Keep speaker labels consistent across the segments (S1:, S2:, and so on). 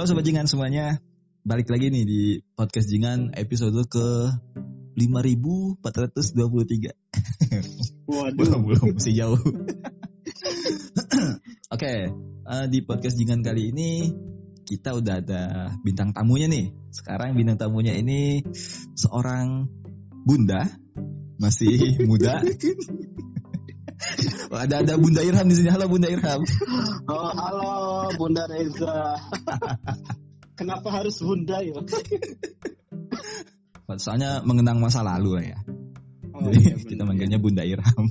S1: Halo Sobat Jingan semuanya. Balik lagi nih di podcast Jingan episode ke 5423.
S2: Waduh.
S1: belum, belum, masih jauh. Oke, eh, di podcast Jingan kali ini kita udah ada bintang tamunya nih. Sekarang bintang tamunya ini seorang bunda, masih muda. Ada ada Bunda Irham di sini. Halo Bunda Irham.
S2: Oh, halo Bunda Reza. Kenapa harus Bunda ya?
S1: Soalnya mengenang masa lalu lah ya.
S2: Oh,
S1: Jadi
S2: iya,
S1: kita
S2: bener.
S1: manggilnya Bunda Irham.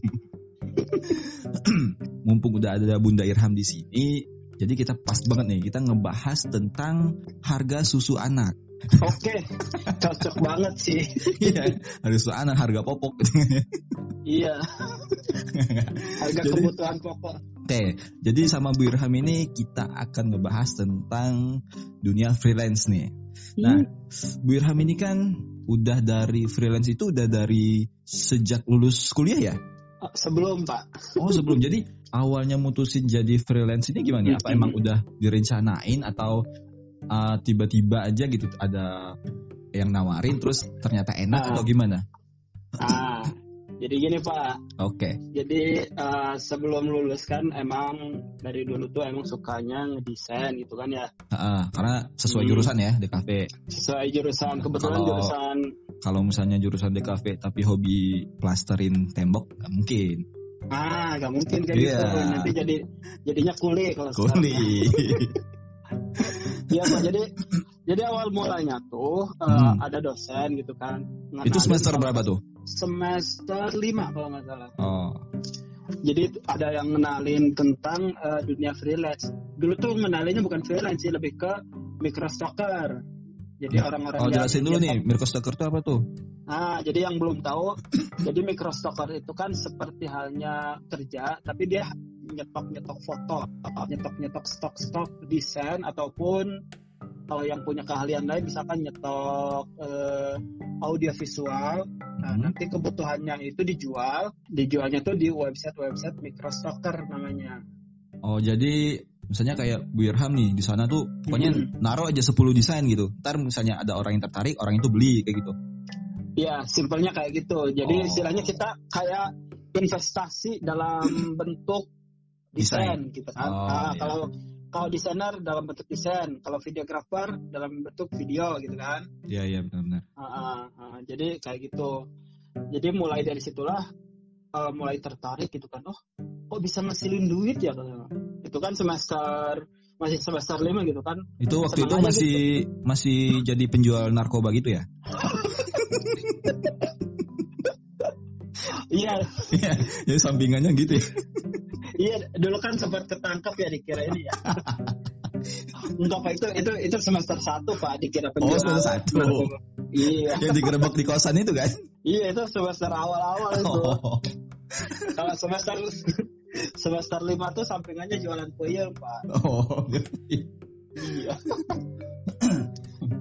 S1: Mumpung udah ada Bunda Irham di sini, jadi kita pas banget nih kita ngebahas tentang harga susu anak.
S2: Oke, cocok banget sih.
S1: Iya, harga susu anak, harga popok.
S2: Iya. Harga
S1: Jadi-
S2: kebutuhan pokok.
S1: Oke, jadi sama Bu Irham ini kita akan ngebahas tentang dunia freelance nih. Nah, Bu Irham ini kan udah dari freelance itu udah dari sejak lulus kuliah ya?
S2: Hmm, sebelum Pak.
S1: Oh sebelum jadi awalnya mutusin jadi freelance ini gimana? ya? Apa emang udah direncanain atau uh, tiba-tiba aja gitu ada yang nawarin terus ternyata enak
S2: Ah.
S1: atau gimana?
S2: Ah, jadi gini Pak.
S1: Oke,
S2: Jadi eh, sebelum lulus kan emang dari dulu tuh emang sukanya ngedesain gitu kan ya.
S1: Ah, karena sesuai
S2: Hmm.
S1: jurusan ya DKV.
S2: Sesuai jurusan kebetulan
S1: Kalau-
S2: jurusan
S1: Kalau misalnya jurusan DKV tapi hobi plasterin tembok nggak mungkin.
S2: ah nggak mungkin kayak
S1: Iya.
S2: gitu. Nanti jadi jadinya kuli kalau.
S1: Kuli.
S2: Iya Pak, jadi jadi awal mulanya tuh
S1: Hmm.
S2: ada dosen gitu kan.
S1: itu semester berapa tuh?
S2: Semester 5 kalau nggak salah.
S1: Oh,
S2: Jadi ada yang ngenalin tentang eh, dunia freelance. Dulu tuh ngenalinnya bukan freelance sih, lebih ke microstocker. Jadi
S1: Ya.
S2: orang-orang
S1: oh
S2: yang
S1: jelasin dulu nih, Mirkostoker itu apa tuh?
S2: Nah, jadi yang belum tahu, jadi microstocker itu kan seperti halnya kerja, tapi dia nyetok-nyetok foto, nyetok-nyetok stok-stok desain ataupun kalau yang punya keahlian lain misalkan nyetok eh, audio visual. Nah,
S1: Hmm.
S2: nanti kebutuhannya itu dijual, dijualnya tuh di website-website microstocker namanya.
S1: Oh jadi misalnya kayak Bu Irham nih di sana tuh pokoknya
S2: Hmm.
S1: naruh aja 10 desain gitu. Ntar misalnya ada orang yang tertarik, orang itu beli kayak gitu.
S2: Iya, simpelnya kayak gitu. Jadi
S1: Oh.
S2: istilahnya kita kayak investasi dalam bentuk desain gitu kan.
S1: Oh,
S2: Ah,
S1: iya.
S2: Kalau kalau desainer dalam bentuk desain, kalau videografer dalam bentuk video gitu kan.
S1: Iya iya benar-benar.
S2: Ah, ah, ah. jadi kayak gitu. Jadi mulai dari situlah eh, mulai tertarik gitu kan. Oh, kok bisa ngasilin duit ya? Itu kan semester masih semester 5 gitu kan.
S1: Itu waktu
S2: Senang
S1: itu masih masih jadi penjual narkoba gitu ya?
S2: Iya,
S1: Iya, jadi sampingannya gitu ya.
S2: Iya, dulu kan sempat ketangkap ya dikira ini ya. Enggak Pak, itu itu itu semester 1 Pak dikira
S1: Oh,
S2: penjual.
S1: semester satu.
S2: Iya.
S1: Yang digerebek di kosan itu kan?
S2: Iya, itu semester awal-awal itu.
S1: Oh,
S2: Kalau semester semester 5 tuh sampingannya jualan puyeng, Pak.
S1: oh.
S2: Iya.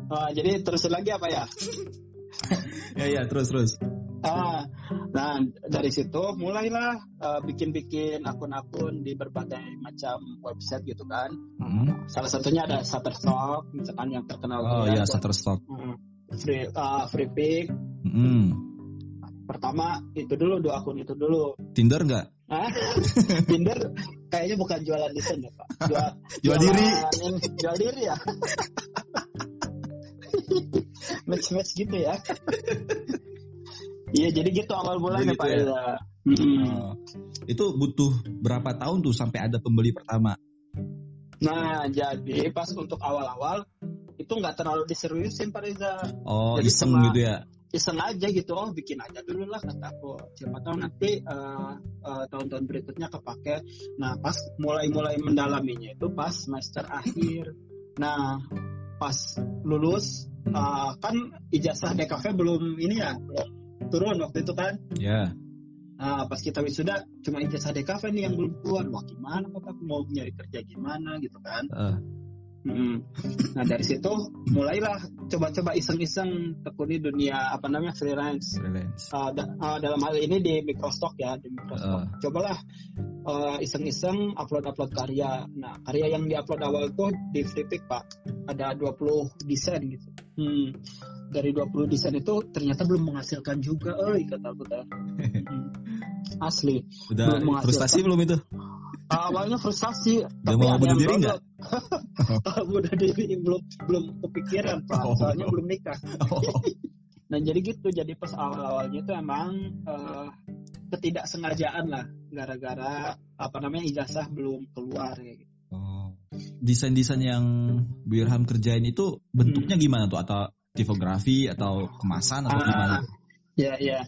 S2: Nah, jadi terus lagi apa ya?
S1: ya ya terus terus.
S2: Ah, nah dari situ mulailah eh, bikin-bikin akun-akun di berbagai macam website gitu kan.
S1: Hmm.
S2: Salah satunya ada Shutterstock, misalkan yang terkenal
S1: Oh ya
S2: buat-
S1: Shutterstock.
S2: Hmm. free uh, free pick
S1: Hmm.
S2: pertama itu dulu dua akun itu dulu
S1: Tinder nggak?
S2: Hah? Tinder kayaknya bukan jualan desain ya pak jual,
S1: Jual diri.
S2: jualan- jual diri ya match match gitu ya iya jadi gitu awal mulanya
S1: Jadi
S2: pak
S1: gitu ya.
S2: Mm-mm.
S1: Oh. Itu butuh berapa tahun tuh sampai ada pembeli pertama?
S2: nah jadi pas untuk awal-awal itu nggak terlalu diseriusin pak Reza
S1: Oh,
S2: Jadi
S1: iseng
S2: cuma-
S1: gitu ya?
S2: iseng aja gitu oh bikin aja dulu lah kata aku siapa tahu nanti eh, eh, tahun-tahun berikutnya kepake nah pas mulai-mulai mendalaminya itu pas semester akhir nah pas lulus eh, kan ijazah DKV belum ini ya belum turun waktu itu kan.
S1: Ya.
S2: nah pas kita wisuda cuma ijazah DKV nih yang belum keluar. Wah gimana kok aku mau nyari kerja gimana gitu kan?
S1: Eh,
S2: Mm. Nah dari situ mulailah coba-coba iseng-iseng tekuni dunia apa namanya freelance.
S1: freelance.
S2: Uh, da- uh, dalam hal ini di Microstock ya di Microstock. Cobalah uh, iseng-iseng upload-upload karya. Nah, karya yang diupload awal tuh di Freepik, Pak. Ada 20 desain gitu. Hmm. Dari 20 desain itu ternyata belum menghasilkan juga, eh kata aku. Hmm. Asli.
S1: Udah
S2: Belum
S1: frustasi belum itu?
S2: Awalnya frustasi,
S1: Udah
S2: tapi
S1: mau bunuh
S2: yang
S1: diri nggak?
S2: Download. bunuh diri belum belum kepikiran, Pak.
S1: Oh.
S2: Soalnya belum nikah.
S1: Oh.
S2: Nah jadi gitu, jadi pas awal-awalnya itu emang eh, ketidaksengajaan lah, gara-gara apa namanya ijazah belum keluar kayak gitu.
S1: Oh. Desain-desain yang Bu Irham kerjain itu bentuknya gimana tuh? Atau tipografi atau kemasan atau
S2: Ah,
S1: gimana?
S2: Ya ya.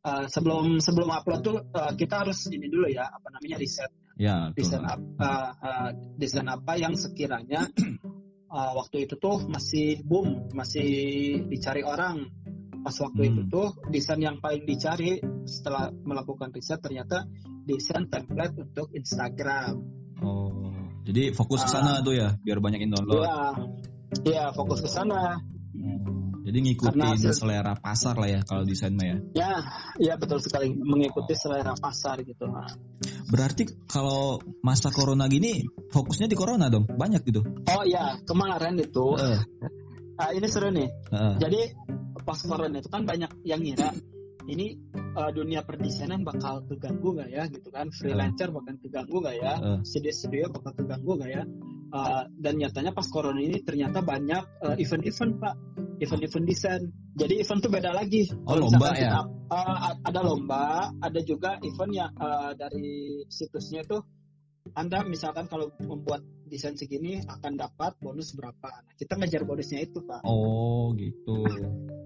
S2: Eh, sebelum sebelum upload tuh eh, kita harus ini dulu ya, apa namanya riset,
S1: Ya,
S2: desain
S1: betul.
S2: apa, eh, desain apa yang sekiranya eh, waktu itu tuh masih boom, masih dicari orang. Pas waktu
S1: Hmm.
S2: itu tuh desain yang paling dicari setelah melakukan riset ternyata desain template untuk Instagram.
S1: Oh. Jadi fokus ke
S2: Ah.
S1: sana tuh ya, biar banyak yang download.
S2: Iya, iya fokus ke sana.
S1: Oh. Jadi ngikutin
S2: Karena hasil-
S1: selera pasar lah ya kalau desain mah ya.
S2: Ya, ya betul sekali mengikuti selera pasar gitu.
S1: Berarti kalau masa corona gini fokusnya di corona dong, banyak gitu.
S2: Oh ya, kemarin itu,
S1: Heeh,
S2: ah, ini seru nih.
S1: heeh.
S2: Jadi pas corona itu kan banyak yang ngira ini eh, dunia perdesainan bakal keganggu gak ya gitu kan freelancer bakal keganggu gak ya
S1: Heeh.
S2: studio-studio bakal keganggu gak ya Eh, dan nyatanya pas corona ini ternyata banyak eh, event-event pak event-event desain jadi event tuh beda lagi
S1: Oh,
S2: Kalau
S1: lomba
S2: misalkan
S1: ya?
S2: kita- eh, ada lomba ada juga event yang eh, dari situsnya itu anda misalkan kalau membuat desain segini akan dapat bonus berapa nah, kita ngejar bonusnya itu pak
S1: Oh, gitu.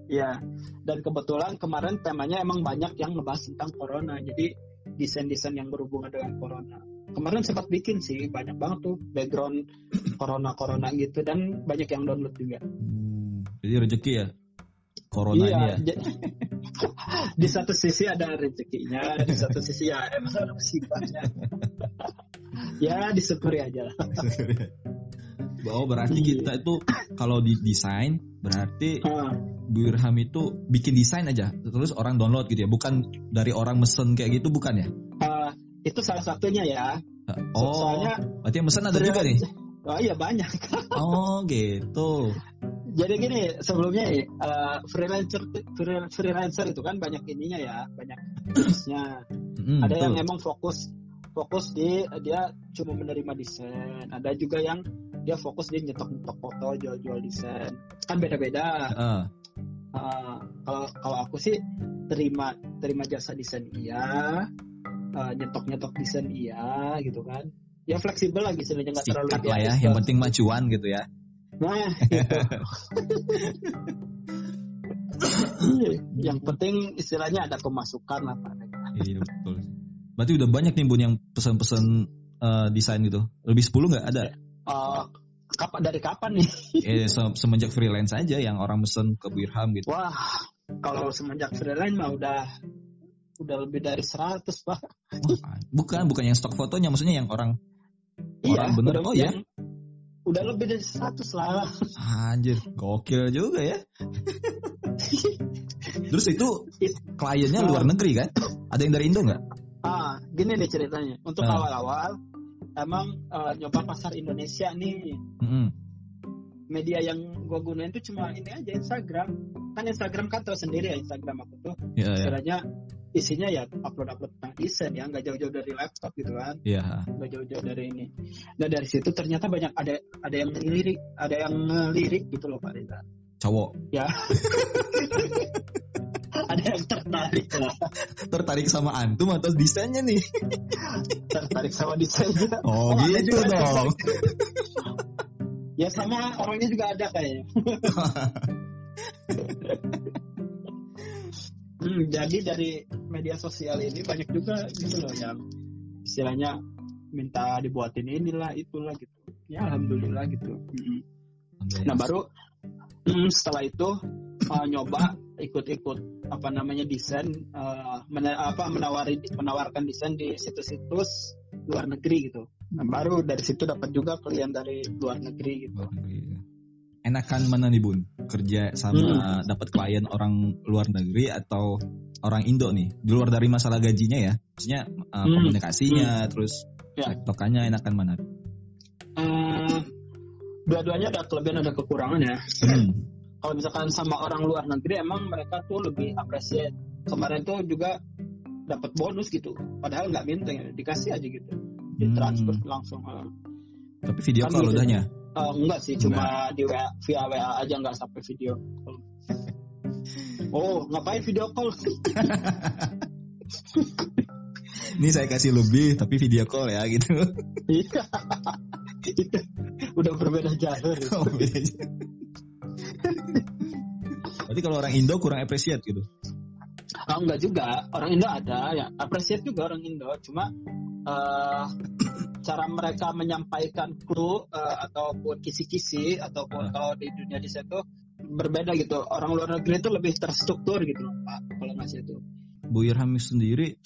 S2: Ya, dan kebetulan kemarin temanya emang banyak yang ngebahas tentang corona. Jadi desain-desain yang berhubungan dengan corona. Kemarin sempat bikin sih banyak banget tuh background corona-corona gitu dan banyak yang download juga.
S1: Hmm, jadi rezeki ya. Corona
S2: iya,
S1: ini ya.
S2: di satu sisi ada rezekinya, di satu sisi ya emang ada musibahnya. ya disyukuri aja lah.
S1: Oh, berarti
S2: Iya.
S1: kita itu kalau di desain berarti
S2: Ah,
S1: Bu Irham itu bikin desain aja, terus orang download gitu ya, bukan dari orang mesen kayak gitu bukan ya?
S2: ah, itu salah satunya ya.
S1: Oh,
S2: Soalnya
S1: berarti yang mesen ada juga nih.
S2: Oh iya banyak.
S1: Oh, gitu.
S2: Jadi gini, sebelumnya eh, freelancer free- freelancer itu kan banyak ininya ya, banyak jenisnya.
S1: Mm,
S2: ada yang emang fokus fokus di dia cuma menerima desain, ada juga yang dia fokus di nyetok-nyetok foto, jual-jual desain. Kan beda-beda.
S1: Heeh.
S2: Eh, kalau kalau aku sih terima terima jasa desain iya, eh, nyetok-nyetok desain iya gitu kan. Ya fleksibel lagi sebenarnya nggak terlalu
S1: lah ya, yang penting macuan gitu ya.
S2: Nah, gitu. Yang penting istilahnya ada pemasukan lah Pak.
S1: Iya betul. Berarti udah banyak nih bun yang pesan-pesan eh, desain gitu. Lebih 10 nggak ada?
S2: Eh, kapan dari kapan nih?
S1: Eh se- semenjak freelance aja yang orang mesen ke Bu Irham gitu.
S2: Wah, kalau semenjak freelance mah udah udah lebih dari 100 Pak.
S1: Bukan, bukan yang stok fotonya, maksudnya yang orang
S2: Iya,
S1: Orang bener,
S2: udah,
S1: oh ya?
S2: Udah lebih dari 100 lah.
S1: anjir, gokil juga ya. Terus itu kliennya luar negeri kan? Ada yang dari Indo nggak?
S2: Ah, gini deh ceritanya. Untuk
S1: Ah.
S2: awal-awal emang eh, nyoba pasar Indonesia nih.
S1: Mm-mm.
S2: media yang gue gunain tuh cuma ini aja Instagram kan Instagram kan tahu sendiri ya Instagram aku tuh
S1: Ya, ya,
S2: istilahnya isinya ya upload upload tentang desain ya nggak jauh-jauh dari laptop gitu kan.
S1: Ya.
S2: nggak jauh-jauh dari ini. Dan dari situ ternyata banyak ada ada yang ngelirik ada yang ngelirik gitu loh Pak Reza.
S1: Cowok.
S2: Ya. Ada yang tertarik lah.
S1: Tertarik sama antum atau desainnya nih?
S2: tertarik sama desainnya.
S1: Oh,
S2: ada
S1: gitu dong.
S2: ya sama orangnya juga ada kayaknya. Hmm, jadi dari media sosial ini banyak juga gitu loh yang istilahnya minta dibuatin inilah itulah gitu. Ya alhamdulillah gitu. Mm-mm. Nah baru mm, setelah itu uh, nyoba ikut-ikut apa namanya desain uh, mena- apa menawari menawarkan desain di situs-situs luar negeri gitu. Nah, baru dari situ dapat juga klien dari luar negeri gitu.
S1: Negeri. Enakan mana nih bun? Kerja sama dapat klien orang luar negeri atau orang Indo nih, di luar dari masalah gajinya ya, maksudnya uh,
S2: Hmm.
S1: komunikasinya, terus
S2: Ya.
S1: tektokannya enakan mana?
S2: Eh, dua-duanya ada kelebihan ada kekurangan ya.
S1: Hmm.
S2: Kalau misalkan sama orang luar negeri emang mereka tuh lebih appreciate. Kemarin tuh juga dapat bonus gitu, padahal nggak minta ya, dikasih aja gitu, ditransfer
S1: Hmm.
S2: langsung. Eh,
S1: Tapi video call
S2: gitu.
S1: udahnya.
S2: eh, enggak sih, cuma di WA, via WA aja nggak sampai video. Oh, ngapain video call?
S1: Ini saya kasih lebih tapi video call ya gitu.
S2: Iya, itu udah berbeda jalur.
S1: Oh, beda aja. Berarti kalau orang Indo kurang appreciate gitu.
S2: Ah, enggak juga, orang Indo ada ya, appreciate juga orang Indo, cuma eh, cara mereka menyampaikan clue eh, ataupun kisi-kisi ataupun
S1: Ah.
S2: kalau di dunia di situ berbeda gitu. Orang luar negeri itu lebih terstruktur gitu Pak, kalau ngasih itu.
S1: Bu Irham sendiri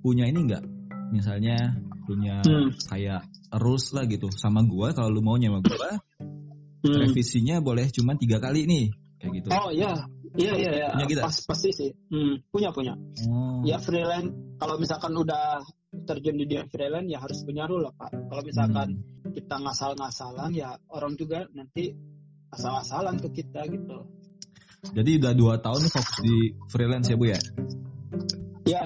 S1: punya ini enggak? Misalnya punya
S2: Hmm.
S1: kayak rules lah gitu sama gua kalau lu maunya sama gua
S2: Hmm.
S1: revisinya boleh cuma tiga kali nih kayak gitu.
S2: Oh iya, iya iya iya,
S1: Punya kita?
S2: pas pasti sih. Hmm, punya punya.
S1: Oh.
S2: Ya freelance kalau misalkan udah terjun di dunia freelance ya harus punya rule lah Pak. Kalau misalkan
S1: Hmm.
S2: kita ngasal-ngasalan ya orang juga nanti asal-asalan ke kita gitu.
S1: Jadi udah dua tahun nih fokus di freelance ya bu ya.
S2: Ya,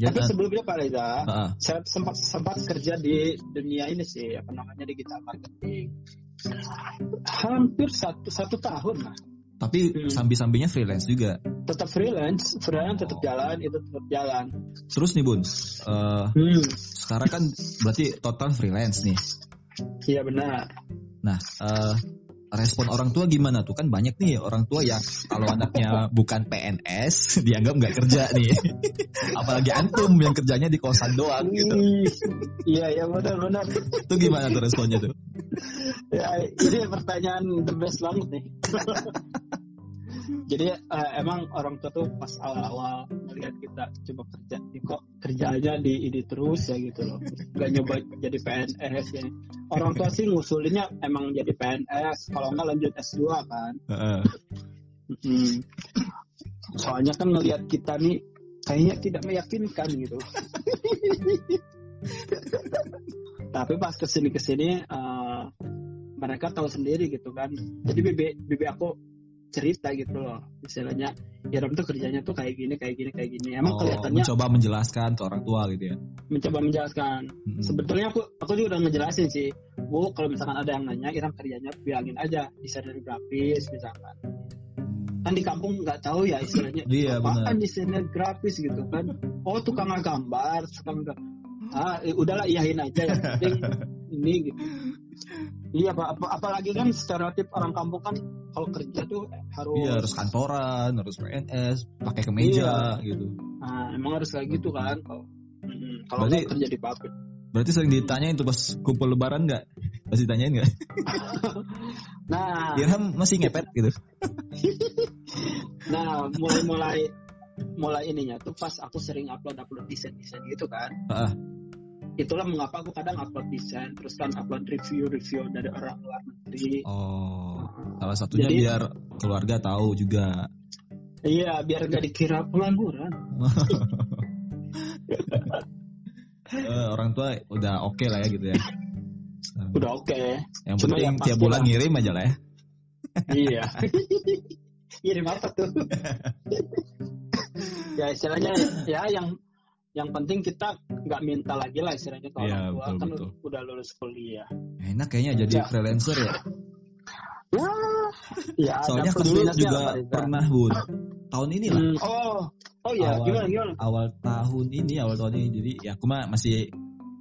S1: Jadi,
S2: tapi sebelumnya Pak Reza,
S1: Heeh.
S2: saya sempat sempat kerja di dunia ini sih apa namanya digital marketing. Hampir satu satu tahun lah.
S1: tapi
S2: Hmm.
S1: sambil-sambilnya freelance juga.
S2: Tetap freelance, freelance tetap jalan, itu tetap jalan.
S1: Terus nih bun, eh,
S2: Hmm,
S1: sekarang kan berarti total freelance nih.
S2: iya benar.
S1: Nah, eh, respon orang tua gimana tuh? Kan banyak nih orang tua yang kalau anaknya bukan PNS dianggap nggak kerja nih. Apalagi antum yang kerjanya di kosan doang gitu.
S2: Iya iya benar benar.
S1: Itu gimana tuh responnya tuh?
S2: Ya, ini pertanyaan the best banget nih. Jadi eh, emang orang tua tuh pas awal-awal melihat kita coba kerja, "Ih, kok kerjanya di ini terus ya gitu loh, gak nyoba jadi PNS ya. Orang tua sih ngusulinnya emang jadi PNS, kalau nggak lanjut S2 kan.
S1: Heeh.
S2: Mm. Soalnya kan ngelihat kita nih kayaknya tidak meyakinkan gitu. Tapi pas ke sini ke sini eh, mereka tahu sendiri gitu kan. Jadi bibi bibi aku cerita gitu loh, istilahnya Iram tuh kerjanya tuh kayak gini kayak gini kayak gini. Emang
S1: Oh,
S2: kelihatannya
S1: mencoba menjelaskan ke orang tua gitu ya.
S2: mencoba menjelaskan.
S1: Mm-mm.
S2: Sebetulnya aku aku juga udah ngejelasin sih. Bu, kalau misalkan ada yang nanya, Iram kerjanya bilangin aja desainer grafis misalkan. kan di kampung nggak tahu ya istilahnya
S1: Iya,
S2: apaan
S1: benar.
S2: desainer grafis gitu kan oh tukang gambar tukang ah eh, udahlah iyain aja yang penting ini gitu iya pak apa, apalagi kan stereotip orang kampung kan kalau kerja tuh harus
S1: Iya harus kantoran, harus PNS, pakai kemeja gitu.
S2: nah, emang harus kayak gitu kan kalau Mm, kalau
S1: Berarti-
S2: kerja di pabrik
S1: Berarti sering ditanyain tuh pas kumpul lebaran nggak? Pasti ditanyain nggak?
S2: nah
S1: Irham masih ngepet gitu.
S2: nah mulai mulai mulai ininya tuh pas aku sering upload upload desain desain gitu kan
S1: Heeh.
S2: Itulah mengapa aku kadang upload desain terus kan upload review-review dari orang luar negeri
S1: Oh, salah satunya
S2: Jadi-
S1: biar keluarga tahu juga.
S2: iya biar gak dikira pengangguran
S1: Eh, orang tua udah oke lah ya gitu ya.
S2: Udah oke
S1: Yang
S2: Cuma
S1: penting
S2: ya
S1: tiap bulan
S2: lah.
S1: ngirim aja lah ya.
S2: iya kirim apa tuh ya istilahnya ya yang yang penting kita nggak minta lagi lah istilahnya kalau
S1: Iya,
S2: orang tua
S1: betul,
S2: kan
S1: betul.
S2: udah lulus kuliah
S1: Enak kayaknya jadi
S2: Ya.
S1: freelancer ya.
S2: ya ya
S1: Soalnya aku dulu
S2: minusnya
S1: juga
S2: Reza?
S1: pernah bun. Tahun ini lah.
S2: Hmm, oh oh ya
S1: Awal-
S2: gimana gimana
S1: Awal tahun ini, awal tahun ini. Jadi ya aku mah masih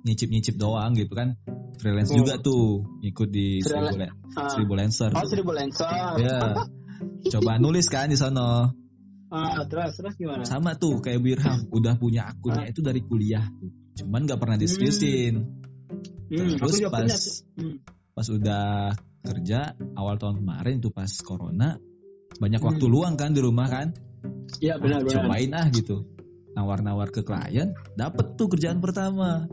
S1: nyicip-nyicip doang gitu kan. Freelance
S2: Oh.
S1: juga tuh ikut di
S2: Freelance.
S1: Seribu,
S2: Ah,
S1: Seribu Lancer.
S2: oh seribu lensa
S1: Ya. Coba nulis kan di sono.
S2: Ah, terus terus gimana
S1: Sama tuh kayak Birham, udah punya akunnya itu dari kuliah tuh. Cuman nggak pernah diseriusin.
S2: hmm, aku
S1: Terus pas
S2: punya. Hmm.
S1: pas udah kerja awal tahun kemarin tuh pas corona banyak waktu
S2: Hmm.
S1: luang kan di rumah kan.
S2: Iya benar
S1: Ah,
S2: benar.
S1: cobain ah gitu. Nawar-nawar ke klien, dapet tuh kerjaan pertama.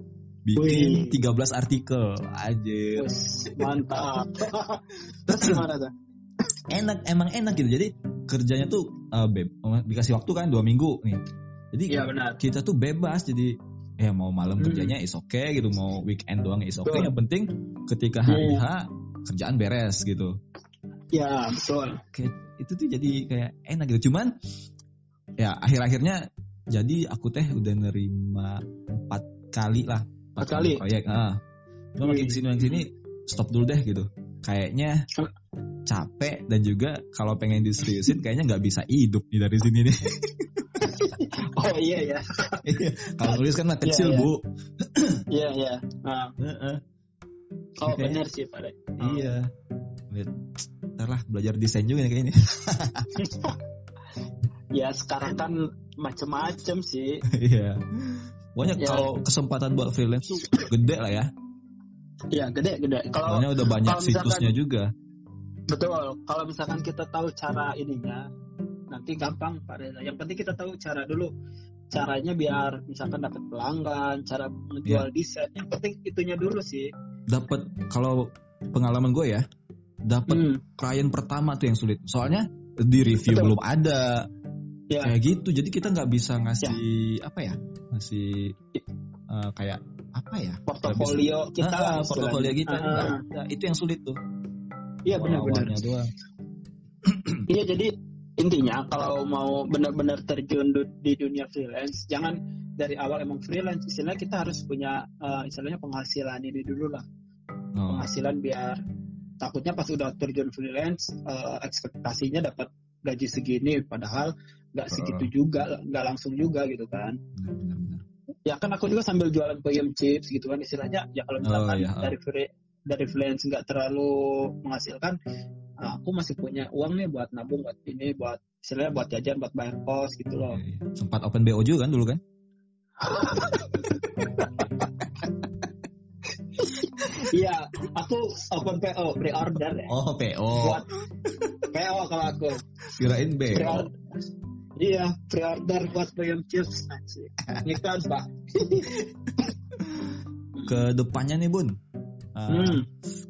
S1: Bikin
S2: Wih.
S1: 13 artikel aja.
S2: Mantap. Terus gimana tuh?
S1: Enak, emang enak gitu. Jadi kerjanya tuh eh, beb, dikasih waktu kan dua minggu nih. Jadi
S2: Iya benar.
S1: kita tuh bebas jadi ya mau malam
S2: Hmm.
S1: kerjanya is okay gitu, mau weekend doang is okay.
S2: Betul.
S1: Yang penting ketika hari
S2: Hmm.
S1: H kerjaan beres gitu.
S2: Ya betul.
S1: Kayak itu tuh jadi kayak enak gitu. Cuman ya akhir-akhirnya jadi aku teh udah nerima empat kali lah
S2: Empat kali?
S1: proyek. Ah. Cuma makin
S2: ke
S1: sini makin ke sini stop dulu deh gitu. Kayaknya capek dan juga kalau pengen diseriusin kayaknya nggak bisa hidup nih dari sini nih.
S2: Oh iya ya.
S1: kalau nulis kan mah kecil
S2: Iya, iya.
S1: bu.
S2: Iya iya. Nah, oh benar sih Pak. Dek.
S1: Iya. Lihat. Ntar lah belajar desain juga kayaknya.
S2: Ya sekarang kan macem-macem sih.
S1: Iya. Pokoknya
S2: Ya.
S1: kalau kesempatan buat freelance tuh gede lah ya.
S2: Iya gede gede. Kalau
S1: udah banyak
S2: misalkan-
S1: situsnya juga.
S2: Betul. Kalau misalkan kita tahu cara ininya, nanti gampang Pak Reza. Yang penting kita tahu cara dulu. Caranya biar misalkan dapat pelanggan, cara menjual desain. Yang penting itunya dulu sih.
S1: Dapat kalau pengalaman gue ya, dapat
S2: Hmm,
S1: klien pertama tuh yang sulit. Soalnya di review
S2: Betul.
S1: belum ada.
S2: Ya.
S1: Kayak gitu. Jadi kita nggak bisa ngasih apa ya? Ngasih eh, kayak apa ya?
S2: portofolio kita
S1: Ah, portofolio kita.
S2: Ah,
S1: Nggak
S2: ah.
S1: ada. itu yang sulit tuh.
S2: Iya benar-benar. Iya jadi intinya kalau mau benar-benar terjun di dunia freelance, jangan dari awal emang freelance. Istilahnya kita harus punya eh, istilahnya penghasilan ini dulu lah.
S1: Oh,
S2: Penghasilan biar takutnya pas udah terjun freelance eh, ekspektasinya dapat gaji segini, padahal nggak segitu juga, nggak langsung juga gitu kan.
S1: benar-benar.
S2: Ya kan aku juga sambil jualan peyem chips gitu kan istilahnya. Ya kalau misalkan
S1: iya, ah.
S2: dari free, dari freelance nggak terlalu menghasilkan, ah, aku masih punya uang nih buat nabung buat ini buat istilahnya buat jajan buat bayar kos gitu loh.
S1: Iya, iya. Sempat open BO juga kan dulu kan?
S2: Iya, aku open PO pre-order ya.
S1: Oh, PO.
S2: Buat PO kalau aku
S1: Kirain
S2: pre-order. Iya, pre-order buat peyem chips. Ngiklan pak.
S1: Ke depannya nih, Bun. Uh,
S2: Hmm.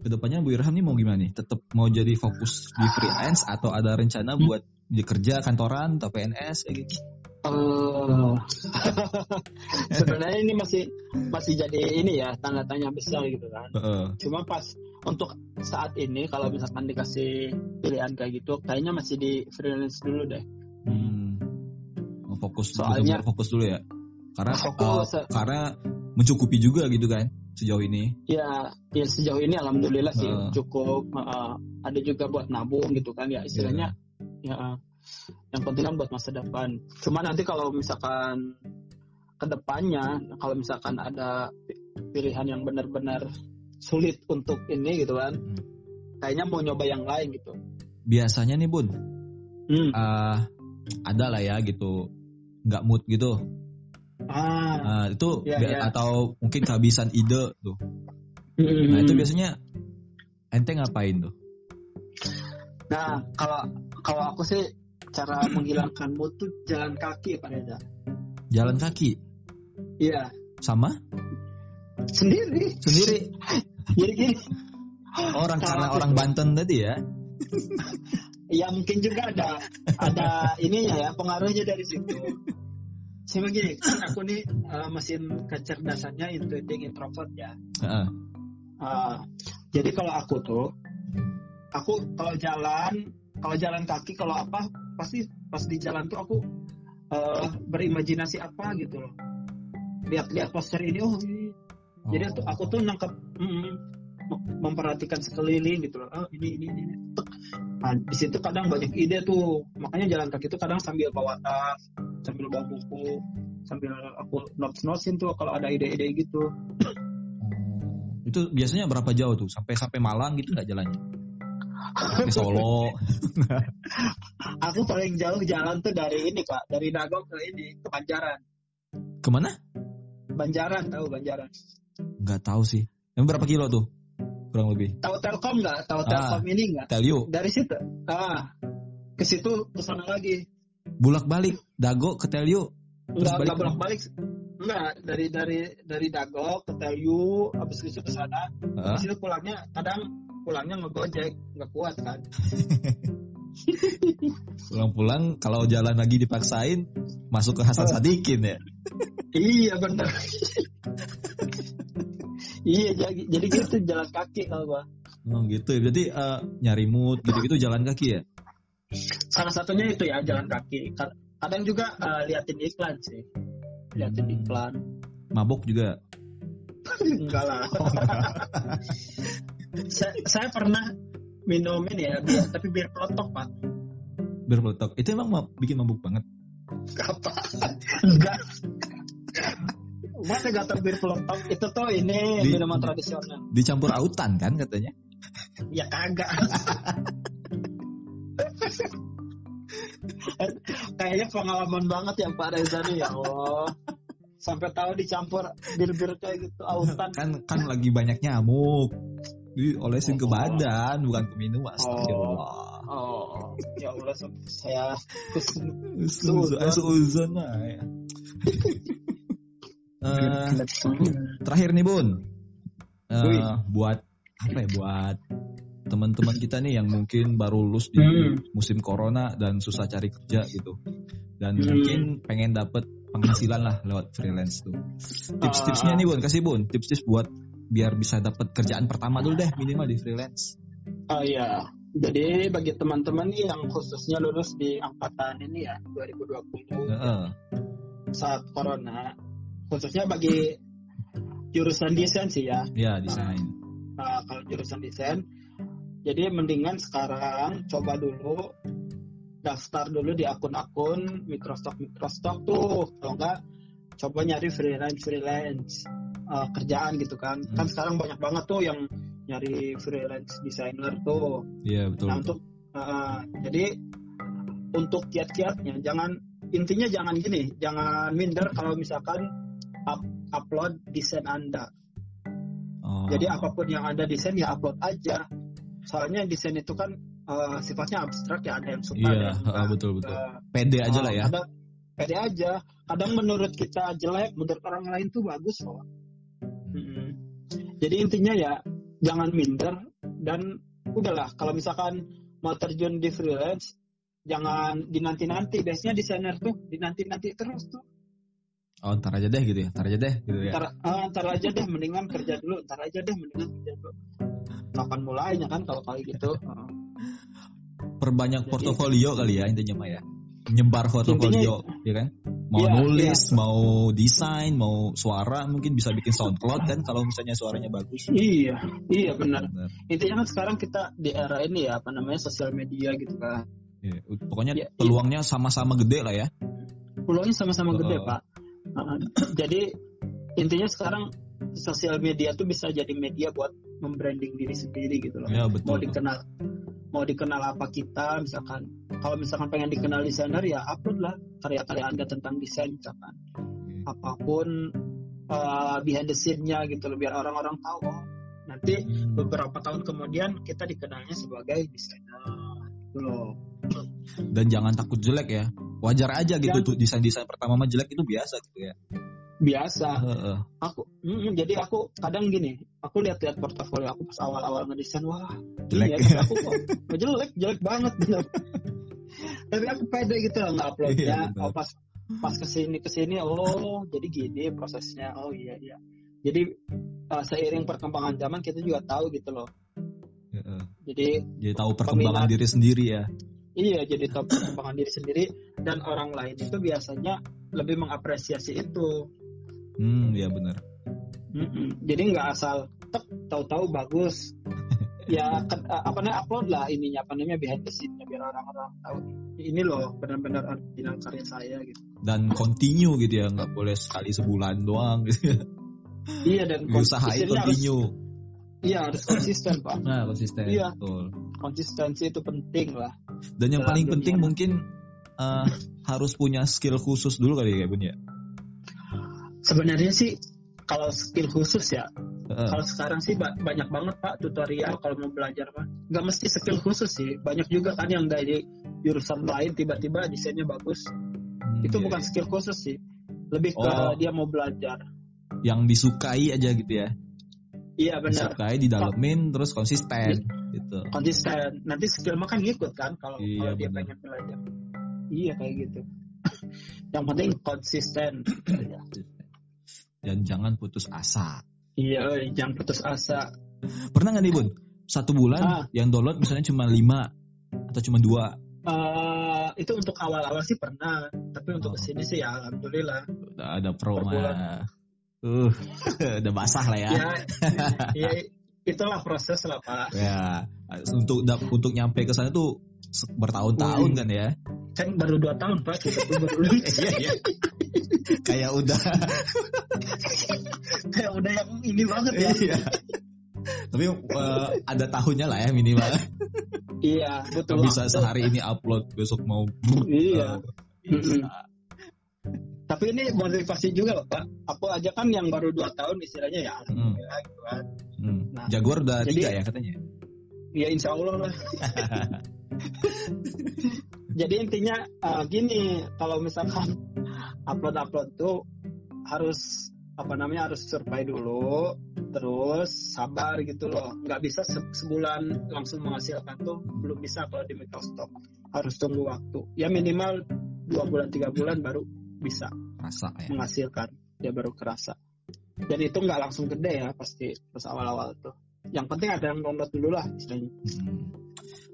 S1: Ke depannya Bu Irham nih mau gimana nih? Tetap mau jadi fokus di freelance atau ada rencana
S2: Hmm.
S1: buat di kerja kantoran atau PNS kayak gitu?
S2: Eh, sebenarnya ini masih masih jadi ini ya tanda tanya besar gitu kan.
S1: Heeh.
S2: Cuma pas untuk saat ini kalau misalkan dikasih pilihan kayak gitu, kayaknya masih di freelance dulu deh.
S1: Hmm. Fokus
S2: Soalnya-
S1: fokus dulu ya. Karena
S2: Fokus.
S1: uh, karena mencukupi juga gitu kan sejauh ini.
S2: Ya, ya sejauh ini alhamdulillah sih
S1: Heeh.
S2: cukup. eh, ada juga buat nabung gitu kan ya istilahnya. Ya, yang penting kan buat masa depan. Cuma nanti kalau misalkan ke depannya, kalau misalkan ada pi- pilihan yang benar-benar sulit untuk ini gitu kan,
S1: Hmm.
S2: kayaknya mau nyoba yang lain gitu.
S1: Biasanya nih Bun,
S2: Hmm.
S1: uh, ada lah ya gitu nggak mood gitu.
S2: Ah.
S1: Nah, itu bi-
S2: iya.
S1: atau mungkin kehabisan ide tuh.
S2: Hmm.
S1: Nah, itu biasanya ente ngapain tuh?
S2: Nah, kalau kalau aku sih cara menghilangkan mood tuh jalan kaki ya Pak Reza.
S1: Jalan kaki
S2: Iya,
S1: sama
S2: sendiri.
S1: sendiri
S2: Jadi gini,
S1: orang
S2: Kalau
S1: karena orang Banten tadi ya.
S2: ya mungkin juga ada ada ininya ya pengaruhnya dari situ. Gini, kan aku nih eh, mesin kecerdasannya intuiting introvert ya.
S1: Heeh.
S2: Ah, jadi kalau aku tuh, aku kalau jalan, kalau jalan kaki, kalau apa, pasti pas di jalan tuh aku eh, berimajinasi apa gitu loh. Lihat-lihat poster ini, oh ini. Jadi tuh aku tuh nangkep, mm, mem- memperhatikan sekeliling gitu loh. Oh ini ini ini. Nah, di situ kadang banyak ide tuh. Makanya jalan kaki tuh kadang sambil bawa tas, sambil bawa buku, sambil aku notes-notesin tuh kalau ada ide-ide gitu.
S1: Oh. Itu biasanya berapa jauh tuh? Sampai sampai Malang gitu nggak jalannya? Sampai Solo.
S2: Aku paling jauh jalan tuh dari ini pak, dari Dago ke ini ke Banjaran.
S1: Ke mana?
S2: Banjaran tahu Banjaran.
S1: Nggak tahu sih. Yang berapa kilo tuh? Kurang lebih.
S2: Tahu Telkom nggak? Tahu
S1: Ah.
S2: Telkom ini nggak? Dari situ. Ah, ke situ ke sana lagi.
S1: Bulak balik. Dago ke Tell you. Terus
S2: Enggak
S1: balik
S2: bolak balik. Enggak dari dari dari Dago ke Telyu, habis itu ke sana. Habis itu pulangnya kadang pulangnya ngegojek, nggak kuat kan.
S1: Pulang-pulang kalau jalan lagi dipaksain masuk ke Hasan Sadikin ya.
S2: iya benar. iya jadi, jadi gitu jalan kaki kalau gua.
S1: Oh gitu ya. Berarti uh, nyari mood gitu-gitu jalan kaki ya?
S2: Salah satunya itu ya jalan kaki. Kadang juga uh, liatin iklan sih. Liatin hmm. iklan.
S1: Mabok juga?
S2: enggak lah. Oh, saya, saya pernah minum ini ya, biar, tapi bir peletok pak.
S1: Bir peletok, itu emang ma bikin mabuk banget?
S2: Apa? enggak. Masa gak bir peletok itu tuh ini Di, minuman tradisional.
S1: Dicampur autan kan katanya?
S2: ya kagak. Kayaknya pengalaman banget ya Pak Reza nih ya Allah. Sampai tahu dicampur bir-bir kayak gitu autan.
S1: Kan kan lagi banyak nyamuk. Diolesin oh. ke badan bukan ke minum astagfirullah.
S2: Oh, oh. ya Allah saya
S1: seuzon ya. Uh, terakhir nih bun. Uh, buat apa ya buat teman-teman kita nih yang mungkin baru lulus di hmm. musim corona dan susah cari kerja gitu dan hmm. mungkin pengen dapet penghasilan lah lewat freelance tuh. Tips-tipsnya nih Bun, kasih Bun, tips-tips buat biar bisa dapat kerjaan pertama dulu deh minimal di freelance.
S2: Oh iya, jadi bagi teman-teman nih yang khususnya lulus di angkatan ini ya 2020 uh -uh. saat corona, khususnya bagi jurusan desain sih ya.
S1: Iya desain.
S2: Nah, kalau jurusan desain, jadi mendingan sekarang coba dulu daftar dulu di akun-akun Microsoft Microsoft tuh. Kalau enggak coba nyari freelance freelance uh, kerjaan gitu kan. Hmm. kan sekarang banyak banget tuh yang nyari freelance designer tuh.
S1: Iya yeah, betul,
S2: nah untuk uh, jadi untuk kiat-kiatnya jangan intinya jangan gini jangan minder kalau misalkan up, upload desain anda. Oh. jadi apa pun yang anda desain ya upload aja soalnya desain itu kan uh, sifatnya abstrak ya ada yang suka
S1: iya, ada betul betul. Uh, pede aja uh, lah ya. ada,
S2: pede aja. Kadang menurut kita jelek menurut orang lain tuh bagus loh. Hmm. jadi intinya ya jangan minder dan udahlah kalau misalkan mau terjun di freelance jangan dinanti-nanti. Biasanya desainer tuh dinanti-nanti terus tuh.
S1: Oh, ntar aja deh gitu ya, ntar aja deh gitu ya.
S2: Ntar, uh, ntar aja deh, mendingan kerja dulu, ntar aja deh, mendingan kerja dulu. Kapan mulainya kan kalau kayak gitu?
S1: perbanyak portofolio kali ya intinya mah ya. Nyebar portofolio ya kan? Mau ya, nulis ya. mau desain mau suara mungkin bisa bikin SoundCloud kan kalau misalnya suaranya bagus.
S2: Iya iya benar, benar. intinya kan sekarang kita di era ini ya apa namanya sosial media gitu kan
S1: ya, pokoknya ya, peluangnya sama-sama gede lah ya.
S2: Peluangnya sama-sama uh, gede pak. Uh, jadi intinya sekarang sosial media tuh bisa jadi media buat membranding diri sendiri gitu loh
S1: ya, betul.
S2: mau dikenal mau dikenal apa kita misalkan kalau misalkan pengen dikenal desainer ya upload lah karya-karya anda tentang desain misalkan hmm. apa pun uh, behind the scene-nya gitu loh biar orang-orang tahu oh nanti hmm. beberapa tahun kemudian kita dikenalnya sebagai desainer gitu loh
S1: dan jangan takut jelek ya wajar aja gitu tuh desain-desain pertama mah jelek itu biasa gitu ya
S2: biasa. Uh, uh. Aku, mm, jadi aku kadang gini, aku lihat-lihat portofolio aku pas awal-awal ngedesain, wah jelek. ya, aku kok jelek, jelek banget bener. Tapi aku pede gitu lah nggak upload ya. Oh, pas pas ke sini ke sini, oh jadi gini prosesnya. Oh iya iya. Jadi uh, seiring perkembangan zaman kita juga tahu gitu loh.
S1: Uh, jadi jadi tahu perkembangan peminat, diri sendiri ya.
S2: Iya, jadi tahu perkembangan diri sendiri dan orang lain itu biasanya lebih mengapresiasi itu.
S1: Hmm, ya benar.
S2: Mm-mm. Jadi nggak asal tek tahu-tahu bagus. ya apa namanya upload lah ininya apa namanya behind the scene biar orang-orang tahu ini loh benar-benar original karya saya gitu.
S1: Dan continue gitu ya, nggak boleh sekali sebulan doang gitu.
S2: iya dan
S1: usahain continue.
S2: Iya harus konsisten pak.
S1: Nah konsisten.
S2: Iya. Betul. Konsistensi itu penting lah.
S1: Dan yang paling penting mungkin uh, harus punya skill khusus dulu kali ya bun ya
S2: Sebenarnya sih kalau skill khusus ya, uh. kalau sekarang sih banyak banget pak tutorial kalau mau belajar pak. Gak mesti skill khusus sih, banyak juga kan yang dari jurusan lain tiba-tiba desainnya bagus. Hmm, Itu iya. bukan skill khusus sih, lebih ke oh. dia mau belajar.
S1: Yang disukai aja gitu ya?
S2: Iya benar.
S1: Disukai, didalemin, terus konsisten. Gitu.
S2: konsisten nanti skill mah kan ngikut kan kalau
S1: Iya,
S2: kalau dia
S1: benar.
S2: pengen belajar iya kayak gitu yang penting konsisten.
S1: Dan jangan putus asa.
S2: Iya eh, jangan putus asa
S1: Pernah nggak nih Bun? Satu bulan
S2: Ah.
S1: yang download misalnya cuma lima atau cuma dua.
S2: Eh, itu untuk awal-awal sih pernah tapi untuk
S1: Oh.
S2: ke sini sih ya alhamdulillah
S1: Udah ada pro mah. Uh, udah basah lah ya.
S2: ya ya itulah proses lah pak
S1: Ya, untuk untuk nyampe ke sana tuh bertahun-tahun kan ya.
S2: kan baru dua tahun pak kita baru
S1: Iya, iya. Kayak udah
S2: kayak udah yang ini banget ya
S1: iya. Tapi eh, ada tahunnya lah ya minimal.
S2: iya betul
S1: bisa sehari ini upload, besok mau
S2: iya
S1: bisa.
S2: tapi ini motivasi juga loh pak aku aja kan yang baru dua tahun istilahnya ya
S1: Hmm.
S2: gitu kan
S1: Hmm.
S2: Nah,
S1: Jaguar udah
S2: jadi-
S1: tiga ya katanya.
S2: ya insya Allah lah jadi intinya eh, gini kalau misalkan upload upload tuh harus apa namanya harus survei dulu terus sabar gitu loh. Nggak bisa se- sebulan langsung menghasilkan tuh belum bisa kalau di Microsoft harus tunggu waktu. Ya minimal dua bulan tiga bulan baru bisa
S1: Rasa ya.
S2: menghasilkan. Dia baru kerasa. Dan itu nggak langsung gede ya pasti pas awal-awal tuh. Yang penting ada yang download dulu lah istilahnya.
S1: Hmm.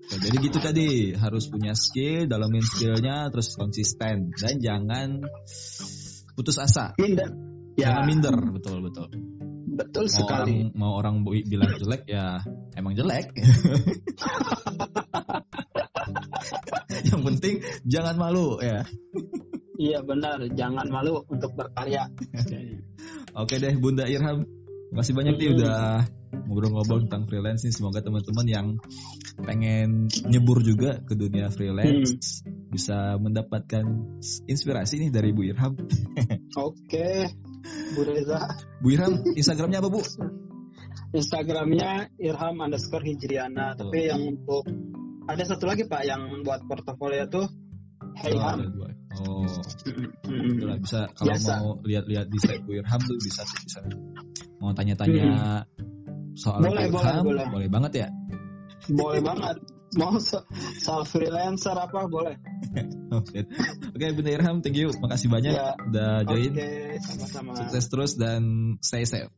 S1: Oke, jadi gitu tadi. Harus punya skill, dalamin skillnya, terus konsisten. Dan jangan putus asa,
S2: minder
S1: jangan
S2: ya
S1: minder, betul betul.
S2: betul
S1: Mau
S2: sekali
S1: orang mau orang bilang jelek ya emang jelek. Yang penting jangan malu ya.
S2: iya benar jangan malu untuk berkarya
S1: Oke deh Bunda Irham, makasih banyak nih udah ngobrol-ngobrol tentang freelance nih. Semoga teman-teman yang pengen nyebur juga ke dunia freelance bisa mendapatkan inspirasi nih dari Bu Irham.
S2: oke Bu Reza
S1: Bu Irham, Instagramnya apa Bu?
S2: Instagramnya Irham underscore Hijriana tapi yang untuk ada satu lagi pak yang buat portofolio tuh Hey
S1: Oh,
S2: Ham.
S1: Oh, itulah bisa kalau
S2: Biasa.
S1: mau lihat-lihat di site Bu Irham tuh bisa tuh bisa. Mau tanya-tanya soal
S2: Boleh, boleh, boleh.
S1: boleh banget ya.
S2: boleh banget mau so- soal freelancer apa boleh
S1: Oke, Oke Bunda Irham, thank you, makasih banyak
S2: Ya.
S1: udah join.
S2: oke sama-sama
S1: Sukses terus dan stay safe.